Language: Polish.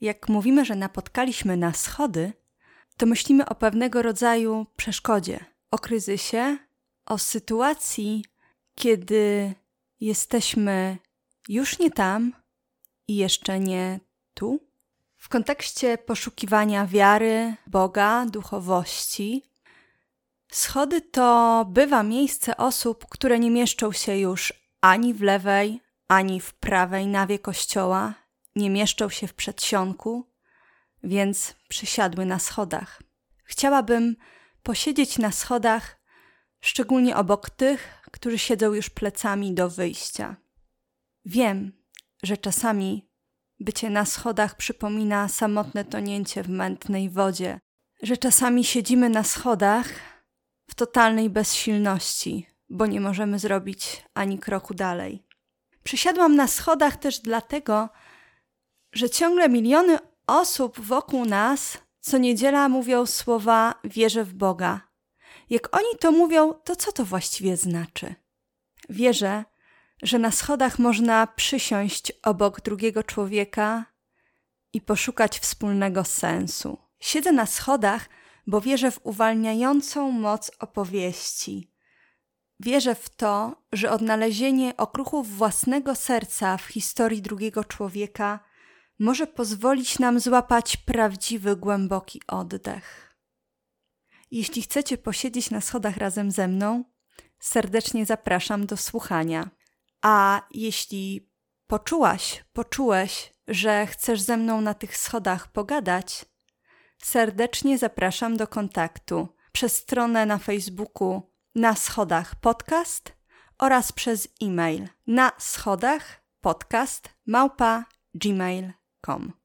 Jak mówimy, że napotkaliśmy na schody, to myślimy o pewnego rodzaju przeszkodzie, o kryzysie, o sytuacji, kiedy jesteśmy już nie tam i jeszcze nie tu. W kontekście poszukiwania wiary, Boga, duchowości, schody to bywa miejsce osób, które nie mieszczą się już ani w lewej, ani w prawej nawie kościoła, nie mieszczą się w przedsionku, więc przysiadły na schodach. Chciałabym posiedzieć na schodach, szczególnie obok tych, którzy siedzą już plecami do wyjścia. Wiem, że czasami bycie na schodach przypomina samotne tonięcie w mętnej wodzie, że czasami siedzimy na schodach w totalnej bezsilności, bo nie możemy zrobić ani kroku dalej. Przysiadłam na schodach też dlatego, że ciągle miliony osób wokół nas co niedziela mówią słowa wierzę w Boga. Jak oni to mówią, to co to właściwie znaczy? Wierzę, że na schodach można przysiąść obok drugiego człowieka i poszukać wspólnego sensu. Siedzę na schodach, bo wierzę w uwalniającą moc opowieści. Wierzę w to, że odnalezienie okruchów własnego serca w historii drugiego człowieka może pozwolić nam złapać prawdziwy, głęboki oddech. Jeśli chcecie posiedzieć na schodach razem ze mną, serdecznie zapraszam do słuchania. A jeśli poczułaś, poczułeś, że chcesz ze mną na tych schodach pogadać, serdecznie zapraszam do kontaktu przez stronę na Facebooku na schodach podcast oraz przez e-mail na schodach podcast małpa gmail.com.